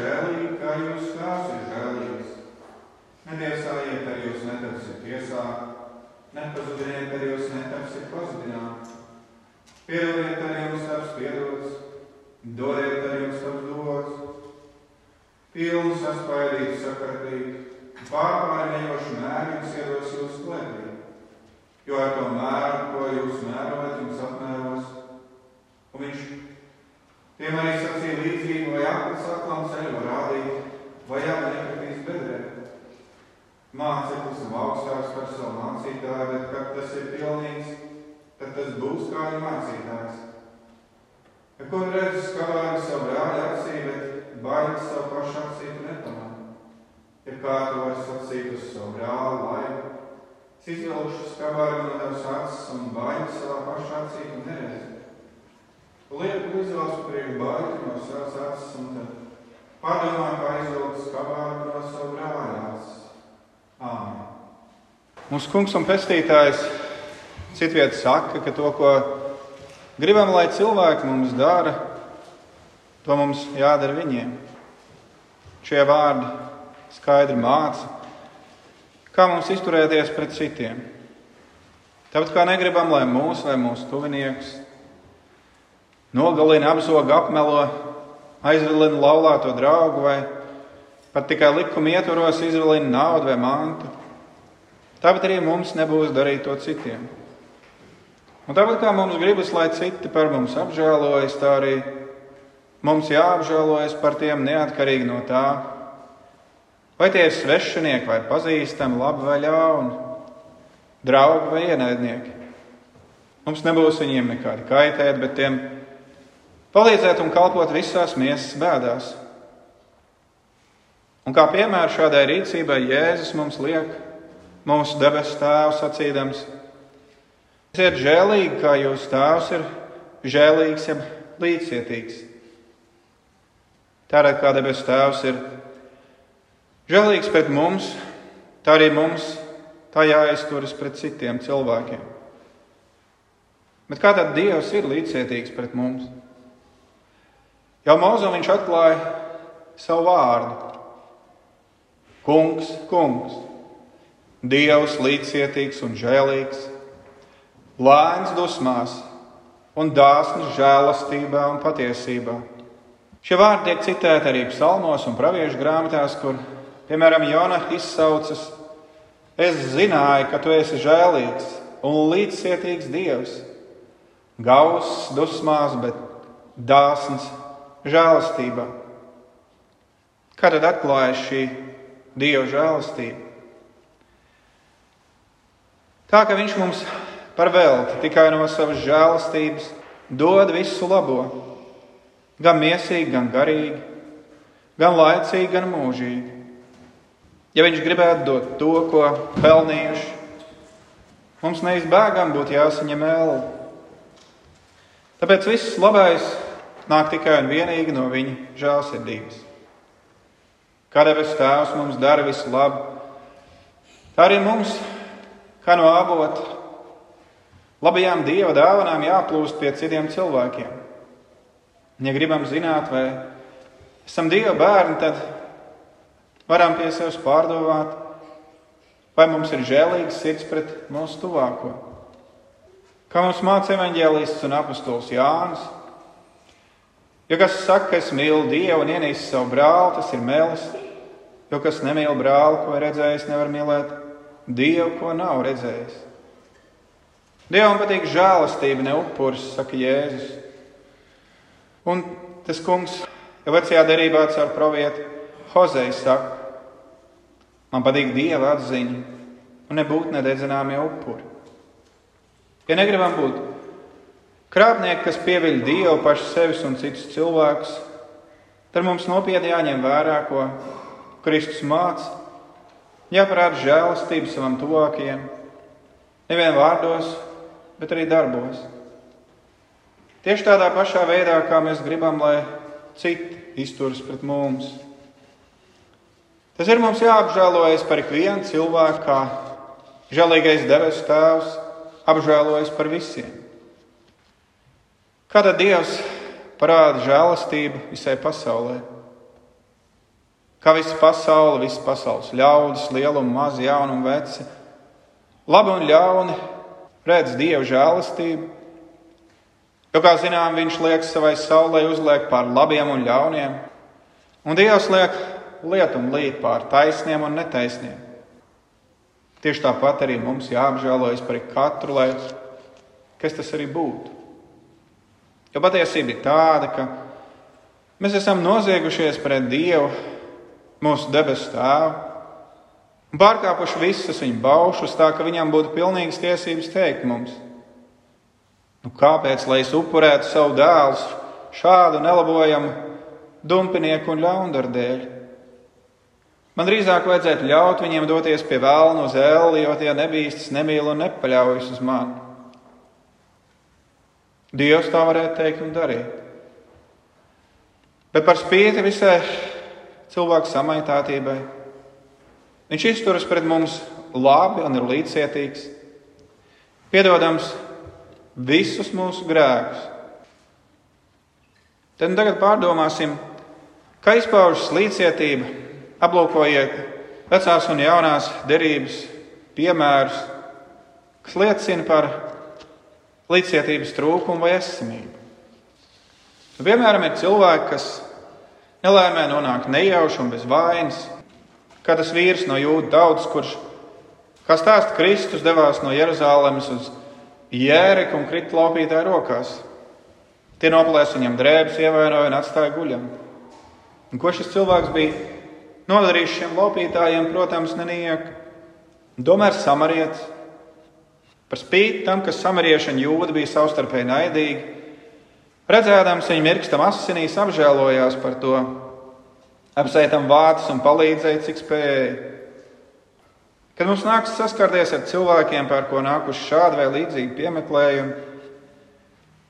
žēlīgi, kā jūs tās ir žēlīgs. Netiesājiet, ar jūs netapsiet tiesā, nepazudiniet, ar jūs netapsiet pazudināt. Piedodiet, ar jums taps piedots, dodiet, ar jums taps dots. Pilnu saspaidīt, sakartīt, pārpārņējošu mēru jums iedos jūsu klēpī. Jo ar to mēru, ko jūs mērojat, jums apmēros, un viņš tiem arī sacīja līdzību, vai aplis aklam ceļu var rādīt, vai jāpa nekritīs bedrē. Māceklis nav augstāks par savu mācītāju, bet kad tas ir pilnīgs, tad tas būs kā viņa mācītājs. Kur redz skavāri savu brāļa acī, bet baigas savu pašu acī tu nepanā. Ja kā tu vari sacīt uz savu brāli laivu, es izvelšu skavāri no tavas acis un baigas savā pašā acī tu neredzi. Lieku izvēlas priekš baigi no savas acis un tad padomā, kā izvilkt skavāri no savu acis. Āmen. Mūsu kungs un pestītājs citviet saka, ka to, ko gribam, lai cilvēki mums dara, to mums jādara viņiem. Šie vārdi skaidri māca, kā mums izturēties pret citiem. Tāpat kā negribam, lai mūsu vai mūsu tuvinieks nogalina, apzoga, apmelo, aizvilina laulāto draugu vai pat tikai likuma ietvaros izvilina naudu vai mantu. Tāpat arī mums nebūs darīt to citiem. Un tāpat kā mums gribas, lai citi par mums apžēlojas, tā arī mums jāapžēlojas par tiem neatkarīgi no tā, vai tie ir svešinieki vai pazīstami, labi vai ļauni, draugi vai ienaidnieki. Mums nebūs viņiem nekādi kaitēt, bet tiem palīdzēt un kalpot visās miesas bēdās. Un kā piemēra šādai rīcībai Jēzus mums liek mūsu debesu tēvu sacīdams: Esiet žēlīgi, kā jūsu tēvs ir žēlīgs, jeb līdzcietīgs. Tādēļ, kā debesu tēvs ir žēlīgs pret mums, tā arī mums tā jāizturas pret citiem cilvēkiem. Bet kā tad Dievs ir līdzcietīgs pret mums? Jau mūzum viņš atklāja savu vārdu. Kungs, kungs, Dievs līdzcietīgs un žēlīgs, lēns dusmās un dāsns žēlastībā un patiesībā. Šie vārdi tiek citēti arī psalmos un praviešu grāmatās, kur, piemēram, Jonah izsaucas: Es zināju, ka tu esi žēlīgs un līdzcietīgs Dievs, gauss dusmās, bet dāsns žēlastībā. Kā tad atklājas šī Dieva žēlastību. Tā ka Viņš mums par velti tikai no savas žēlastības dod visu labo, gan mīsīgi, gan garīgi, gan laicīgi, gan mūžīgi. Ja Viņš gribētu dot to, ko pelnījuši, mums neizbēgami būtu jāsaņem ēlu. Tāpēc viss labais nāk tikai un vienīgi no Viņa žēlsirdības. Debes Tēvs mums dara visu labu, tā arī mums, kā no avota, labajām Dieva dāvanām jāplūst pie citiem cilvēkiem. Ja gribam zināt, vai esam Dieva bērni, tad varam pie sevis pārdomāt, vai mums ir žēlīgs sirds pret mūsu tuvāko. Kā mums māca evanģēlists un apustulis Jānis, ja kas saka, ka es mīlu Dievu un ienīstu savu brāli, tas ir melis. Jo kas nemīl brāli, ko ir redzējis, nevar mīlēt Dievu, ko nav redzējis. Dievam patīk žēlastība, ne upuris, saka Jēzus. Un tas kungs jau vecajā derībā caur pravieti Hozei saka, man patīk Dieva atziņa un nebūt nededzināmie upuri. Ja negribam būt krāpnieki, kas pieviļ Dievu pašu sevis un citus cilvēkus, tad mums nopietni jāņem vērā, ko Kristus māca, jāparāda žēlastība savam tuvākajam, nevien vārdos, bet arī darbos. Tieši tādā pašā veidā, kā mēs gribam, lai citi izturas pret mums. Tas ir mums jāapžēlojas par ikvienu cilvēku, kā žēlīgais debesu Tēvs apžēlojas par visiem. Kā tad Dievs parāda žēlastību visai pasaulē? kā visa pasaule, visas pasaules ļaudis, liela un maza, jauna un veca, labi un ļauni, redz Dieva žēlastību. Jo, kā zinām, Viņš liek savai saulē uzliek pār labiem un ļauniem, un Dievs liek lietu un līt pār taisniem un netaisniem. Tieši tāpat arī mums jāapžēlojas par katru, lai kas tas arī būtu. Jo patiesība ir tāda, ka mēs esam noziegušies pret Dievu, mūsu debesu tēvu, un pārkāpuši visas viņa baušus, tā ka viņam būtu pilnīgas tiesības teikt mums, nu, kāpēc lai es upurētu savu dēlu šādu nelabojamu dumpinieku un ļaundaru dēļ? Man drīzāk vajadzētu ļaut viņiem doties pie vēlnu uz elli, jo tie nebīstas, nemīl un nepaļaujas uz mani. Dievs tā varētu teikt un darīt. Bet par spīti visai cilvēku samaitātībai, viņš izturas pret mums labi un ir līdzcietīgs, piedodams visus mūsu grēkus. Tad tagad pārdomāsim, kā izpaužas līdzcietība, aplūkojiet vecās un jaunās derības piemērus, kas liecina par līdzcietības trūkumu vai esamību. Piemēram, ir cilvēki, kas nelēmē nonāk nejauši un bez vainas, kā tas vīrs no jūda tautas, kurš, kā stāsta Kristus, devās no Jeruzalemes uz Jēriku un krita laupītāju rokās. Tie noplēs viņam drēbes, ievainoja un atstāja guļam. Un ko šis cilvēks bija nodarījis šiem laupītājiem, protams, neniek. Tomēr samarietis Par spīti tam, ka samarieši un jūdi bija savstarpēji naidīgi, redzēdams viņu mirkstam asinīs, apžēlojās par to, apsētam vācis un palīdzēja, cik spēja. Kad mums nāks saskarties ar cilvēkiem, par ko nākuši šādi vai līdzīgi piemeklējumi,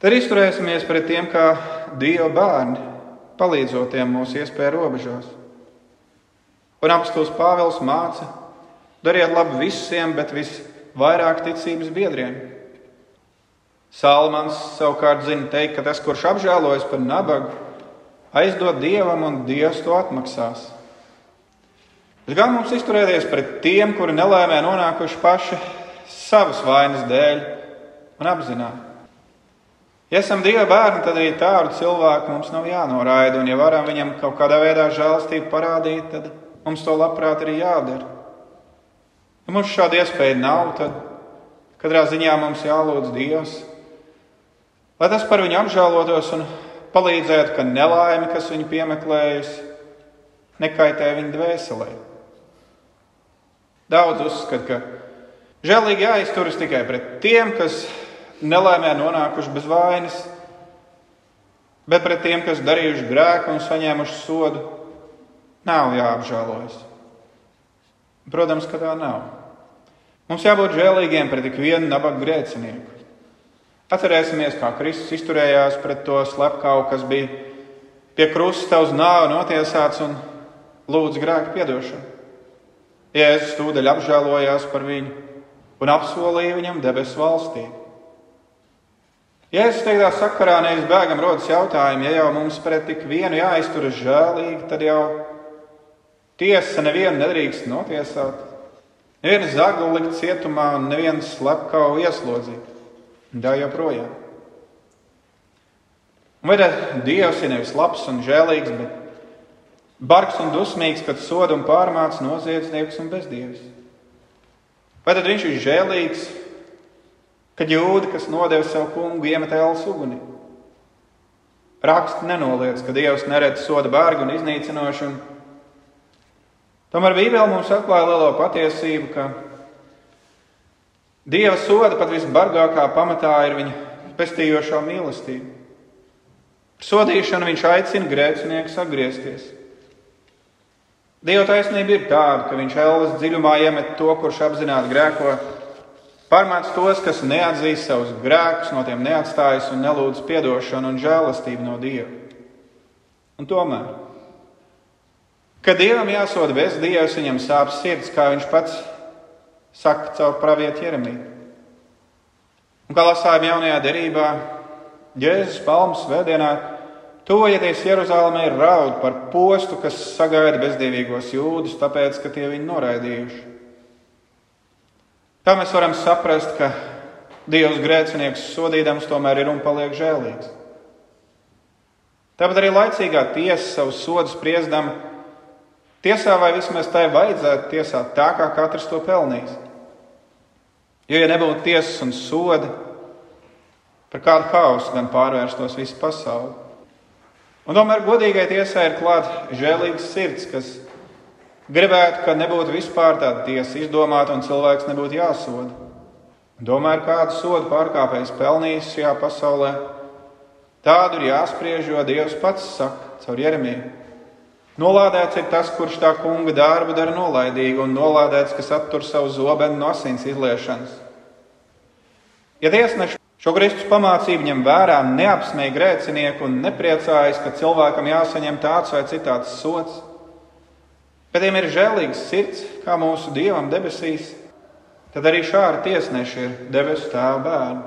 tad izturēsimies pret tiem kā Dieva bērni, palīdzot tiem mūsu iespēju robežās. Un apstults Pāvils māca, dariet labu visiem, bet visiem vairāk ticības biedriem. Salmans savukārt zina teikt, ka tas, kurš apžēlojas par nabagu, aizdod dievam un dievs to atmaksās. Bet gan mums izturēties pret tiem, kuri nelēmē nonākuši paši savas vainas dēļ un apzināti. Ja esam Dieva bērni, tad arī tādu cilvēku mums nav jānoraida. Un, ja varam viņam kaut kādā veidā žēlastību parādīt, tad mums to labprāt arī jādara. Ja mums šāda iespēja nav, tad katrā ziņā mums jālūdz Dievs, lai tas par viņu apžēlotos un palīdzētu, ka nelaime, kas viņu piemeklējusi, nekaitē viņa dvēselē. Daudz uzskata, ka žēlīgi jāizturas tikai pret tiem, kas nelaimē nonākuši bez vainas, bet pret tiem, kas darījuši grēku un saņēmuši sodu, nav jāapžēlojas. Protams, ka tā nav. Mums jābūt žēlīgiem pret ikvienu nabaga grēcinieku. Atcerēsimies, kā Kristus izturējās pret to slepkavu, kas bija pie krusta uz nāvi notiesāts un lūdz grēku piedošanu. Jēzus tūdaļ apžēlojās par viņu un apsolīja viņam debesu valstību. Jēzus teiktā sakarā nevis bēgam rodas jautājumi, ja jau mums pret tik vienu jāizturas žēlīgi, tad jau Tiesa nevienu nedrīkst notiesāt. Nevienu zaglu likt cietumā un nevienu slepkavu ieslodzīt. Tā joprojām. Vai Dievs ir nevis labs un žēlīgs, bet bargs un dusmīgs, kad soda un pārmāca noziedznieks un bezdievs? Vai tad viņš ir žēlīgs, kad jūda, kas nodeva savu kungu, iemet ēlas uguni? Raksts nenoliedz, ka Dievs neredz soda bārgu un iznīcinošanu Tomēr Bībele mums atklāja lielo patiesību, ka Dieva soda pat visbargākā pamatā ir viņa pestījošā mīlestība. Sodīšanu viņš aicina grēciniekus atgriezties. Dieva taisnība ir tāda, ka viņš ēlas dziļumā iemet to, kurš apzināti grēko, pārmāc tos, kas neatzīst savus grēkus, no tiem neatstājas un nelūdz atdošanu un žēlastību no Dieva. Un tomēr Kad dievam jāsoda bezdievs, viņam sāp sirds, kā viņš pats saka caur pravietu Jeremiju. Un kā lasājām jaunajā derībā, Jēzus palmas svētdienā Tuvojoties Jeruzalemē, raud par postu, kas sagaida bezdīvīgos jūdus, tāpēc, ka tie viņu noraidījuši. Tā mēs varam saprast, ka Dievs grēcinieks sodīdams tomēr ir un paliek žēlīgs. Tāpat arī laicīgā tiesa savu sodu spriedama tiesā vai vismaz tai vajadzētu tiesāt tā, kā katrs to pelnījis. Jo, ja nebūtu tiesas un soda, par kādu hausu gan pārvērstos visa pasaule. Un tomēr godīgai tiesai ir klāta žēlīgs sirds, kas gribētu, ka nebūtu vispār tāda tiesa izdomāta un cilvēks nebūtu jāsoda. Domāju, kādu sodu pārkāpējs pelnījis šajā pasaulē, tādu ir jāspriež, jo Dievs pats saka caur Jeremiju. Nolādēts ir tas, kurš tā kunga darbu dara nolaidīgi, un nolādēts, kas attur savu zobenu no asins izliešanas. Ja tiesneši Šo Kristus pamācību ņem vērā, neapsmēja grēcinieku un nepriecājas, ka cilvēkam jāsaņem tāds vai citāds sots. Bet tiem ir žēlīgs sirds, kā mūsu dievam debesīs, tad arī šādi tiesneši ir debesu tēva bērni.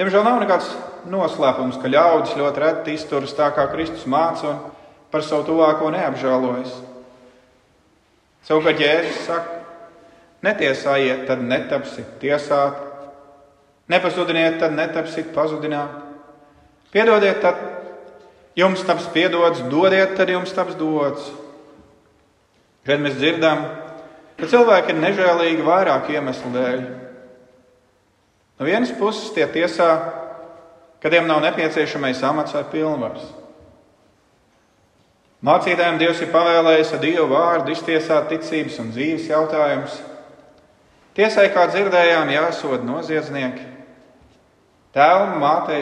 Diemžēl nav nekāds noslēpums, ka ļaudis ļoti reti izturas tā, kā Kristus māca, par savu tuvāko neapžēlojas. Savukārt Jēzus saka, netiesājiet, tad netapsiet tiesāti Nepazudiniet, tad netapsiet pazudināt. Piedodiet, tad jums taps piedots, dodiet, tad jums taps dots. Šeit mēs dzirdam, ka cilvēki ir nežēlīgi vairāk iemeslu dēļ. No vienas puses tie tiesā, ka tiem nav nepieciešamais amats vai pilnvars. Mācītājiem Dievs ir pavēlējis ar Dievu vārdu iztiesāt ticības un dzīves jautājumus. Tiesai, kā dzirdējām, jāsod noziedznieki. Tēvam, mātei,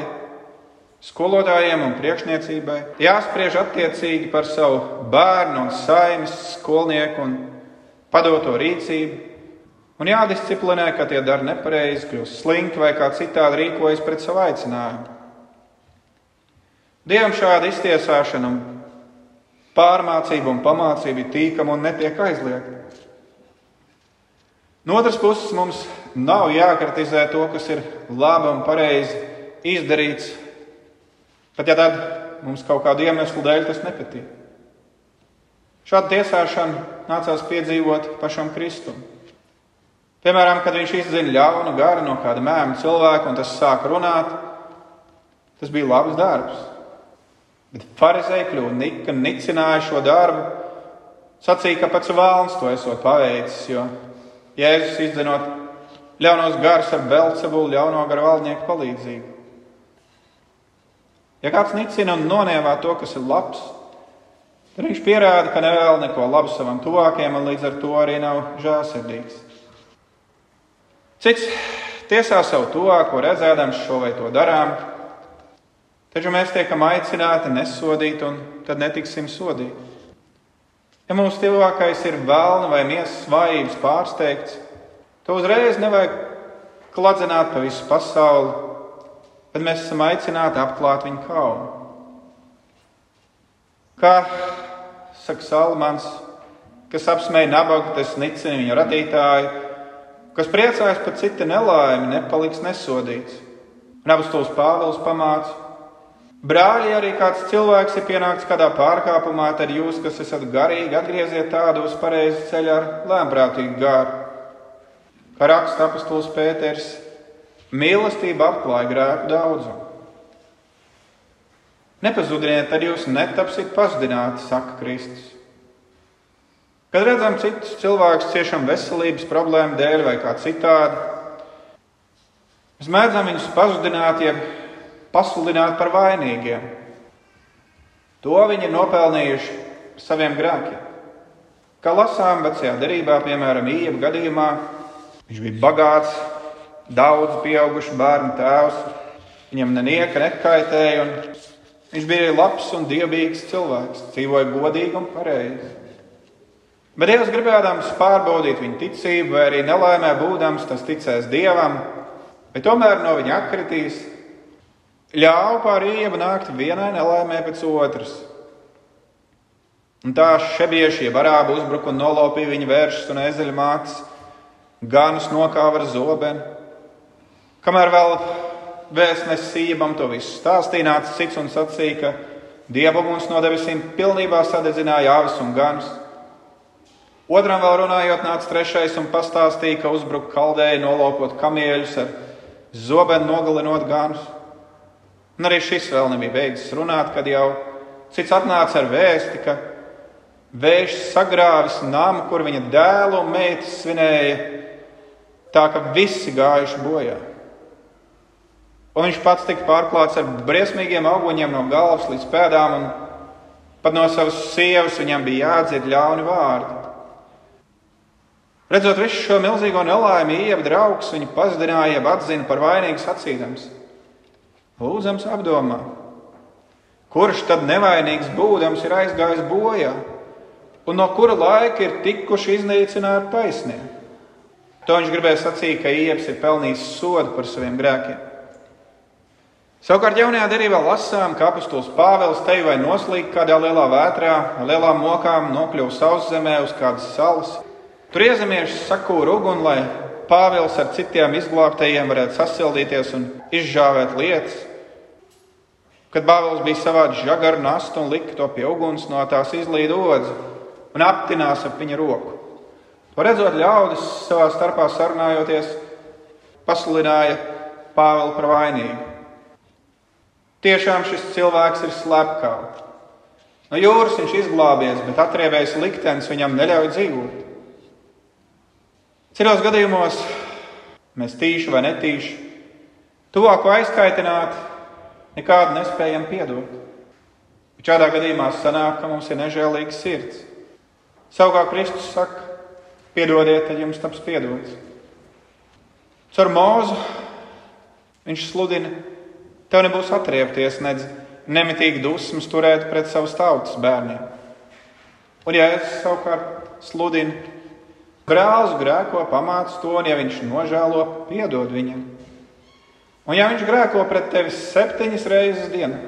skolotājiem un priekšniecībai jāspriež attiecīgi par savu bērnu un saimes, skolnieku un padoto rīcību, un jādisciplinē, ka tie dara nepareizi, kļūst slinki vai kā citādi rīkojas pret savu aicinājumu. Dievam šāda iztiesāšana, pārmācība un pamācība ir tīkama un netiek aizliegta. No otras puses, mums nav jākritizē to, kas ir labi un pareizi izdarīts, pat ja tad mums kaut kādu iemeslu dēļ tas nepatīk. Šādu tiesāšanu nācās piedzīvot pašam Kristum. Piemēram, kad viņš izzina ļaunu garu no kāda mēma cilvēka un tas sāk runāt, tas bija labs darbs. Bet farizēji kļuva nika, nicināja šo darbu, sacīja, ka pats vēlns to esot paveicis, jo Jēzus izdzenot ļaunos garus ar Belcebulu, ļauno garu valdnieku palīdzību. Ja kāds nicina un nonievā to, kas ir labs, tad viņš pierāda, ka nevēl neko labu savam tuvākajam un līdz ar to arī nav žēlsirdīgs. Cits tiesā savu tuvāko redzēdams šo vai to darām, taču mēs tiekam aicināti nesodīt un tad netiksim sodīti. Ja mūsu tuvākais ir vēlna vai miesas vājības pārsteigts, to uzreiz nevajag kladzināt pa visu pasauli, bet mēs esam aicināti apklāt viņu kaunu. Kā saka Salmans, kas apsmēja nabagu, tas nicina viņa radītāju, kas priecājas par citu nelaimi, nepaliks nesodīts. Un apustulis Pāvils pamāca, Brāļi, arī kāds cilvēks ir pienācis kādā pārkāpumā, tad jūs, kas esat garīgi, atgrieziet tādu uz pareizu ceļu ar lēmprātīgu gāru. Kā raksta apustulis Pēters, mīlestība apklāja grēku daudzumu. Nepazudiniet, tad jūs netapsiet pazudināti, saka Kristus. Kad redzam citus cilvēkus ciešam veselības problēmu dēļ vai kā citādi, mēs mēdzam viņus pazudināt, ja pasludināt par vainīgiem. To viņi ir nopelnījuši saviem grēkiem. Kā lasām vecajā derībā, piemēram, Ieva gadījumā, viņš bija bagāts, daudz pieaugušu bērnu tēvs, viņam nenieka nekaitēja, un viņš bija labs un dievīgs cilvēks, dzīvoja godīgi un pareizi. Bet Dievs gribēdams pārbaudīt viņa ticību, vai arī nelaimē būdams, tas ticēs Dievam, bet tomēr no viņa atkritīs, ļāva pāri iebu nākt vienai nelaimē pēc otras. Un tā šebieši, ja varāba uzbruka un nolaupīja viņa vēršas un ezeļa mātes, ganus nokāva ar zobenu. Kamēr vēl vēstnesis Ībam to visu stāstīja, nāca cits un sacīja, ka Dieva mums no debesīm pilnībā sadedzināja avis un ganus. Otram vēl runājot, nāca trešais un pastāstīja, ka uzbruka kaldēji, nolopot kamieļus ar zobenu, nogalinot ganus. Un arī šis vēl nebija beidzis runāt, kad jau cits atnāca ar vēsti, ka vējš sagrāvis namu, kur viņa dēlu un meitas svinēja, tā ka visi gājuši bojā. Un viņš pats tika pārklāts ar briesmīgiem auguņiem no galvas līdz pēdām, un pat no savas sievas viņam bija jādzird ļauni vārdi. Redzot visu šo milzīgo nelaimi, Ieva draugs viņu pazudināja, jeb atzina par vainīgu sacīdams. Lūdzams apdomā, kurš tad nevainīgs būdams ir aizgājis bojā, un no kura laika ir tikuši iznīcināti taisnie. To viņš gribēja sacīt, ka Ievs ir pelnījis sodu par saviem grēkiem. Savukārt jaunajā derībā lasām, ka apustulis Pāvils te vai noslīd kādā lielā vētrā, lielām mokām nokļuva sauszemē uz kādas salas. Tur iezemieši sakūra uguni, lai Pāvils ar citiem izglābtajiem varētu sasildīties un izžāvēt lietas. Kad Pāvils bija savāds žagaru nastu un lika to pie uguns, no tās izlīd odzi un aptinās ap viņa roku. To redzot, ļaudis savā starpā sarunājoties, pasludināja Pāvilu par vainīgu. Tiešām šis cilvēks ir slepkavs. No jūras viņš izglābies, bet atriebējis liktenis viņam neļauj dzīvot. Citos gadījumos mēs tīši vai netīši tuvāko aizkaitināt nekādu nespējam piedot. Bet šādā gadījumā sanāk, ka mums ir nežēlīgs sirds. Savukārt Kristus saka, piedodiet, tad jums taps piedots. Caur mūzu viņš sludina Tev nebūs atriepties, nedz nemitīgi dusmas turēt pret savas tautas bērniem. Un, ja es savukārt sludinu, brālis grēko, pamāc to, un ja viņš nožēlo, piedod viņam. Un, ja viņš grēko pret tevi septiņas reizes dienā,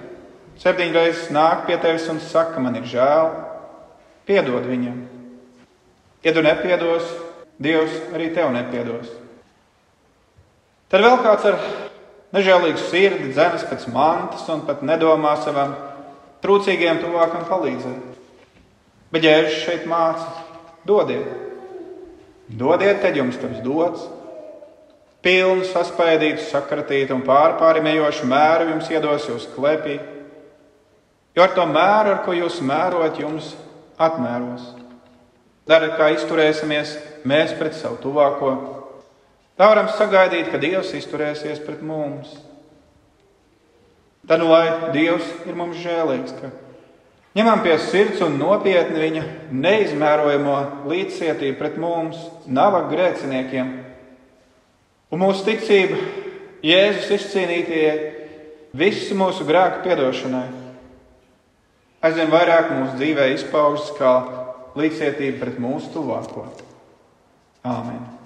septiņas reizes nāk pie tevis un saka, man ir žēl, piedod viņam. Ja tu nepiedos, Dievs arī tev nepiedos. Tad vēl kāds ar nežēlīgu sirdi, dzenas pēc mantas un pat nedomā savam trūcīgiem tuvākam palīdzēt. Bet ģērbs šeit māca, dodiet, dodiet, tad jums tas dots. Pilnu, saspēdītu, sakratītu un pārpārimējošu mēru jums iedos jūs klepī, jo ar to mēru, ar ko jūs mērot, jums atmēros. Dariet, kā izturēsimies mēs pret savu tuvāko Tā varam sagaidīt, ka Dievs izturēsies pret mums. Tad, nu, lai Dievs ir mums žēlīgs, ka ņemam pie sirds un nopietni viņa neizmērojamo līdzcietību pret mums, nabaga grēciniekiem, un mūsu ticība Jēzus izcīnītie visu mūsu grēku piedošanai. Aizvien vairāk mūsu dzīvē izpaužas kā līdzcietība pret mūsu tuvāko. Āmen!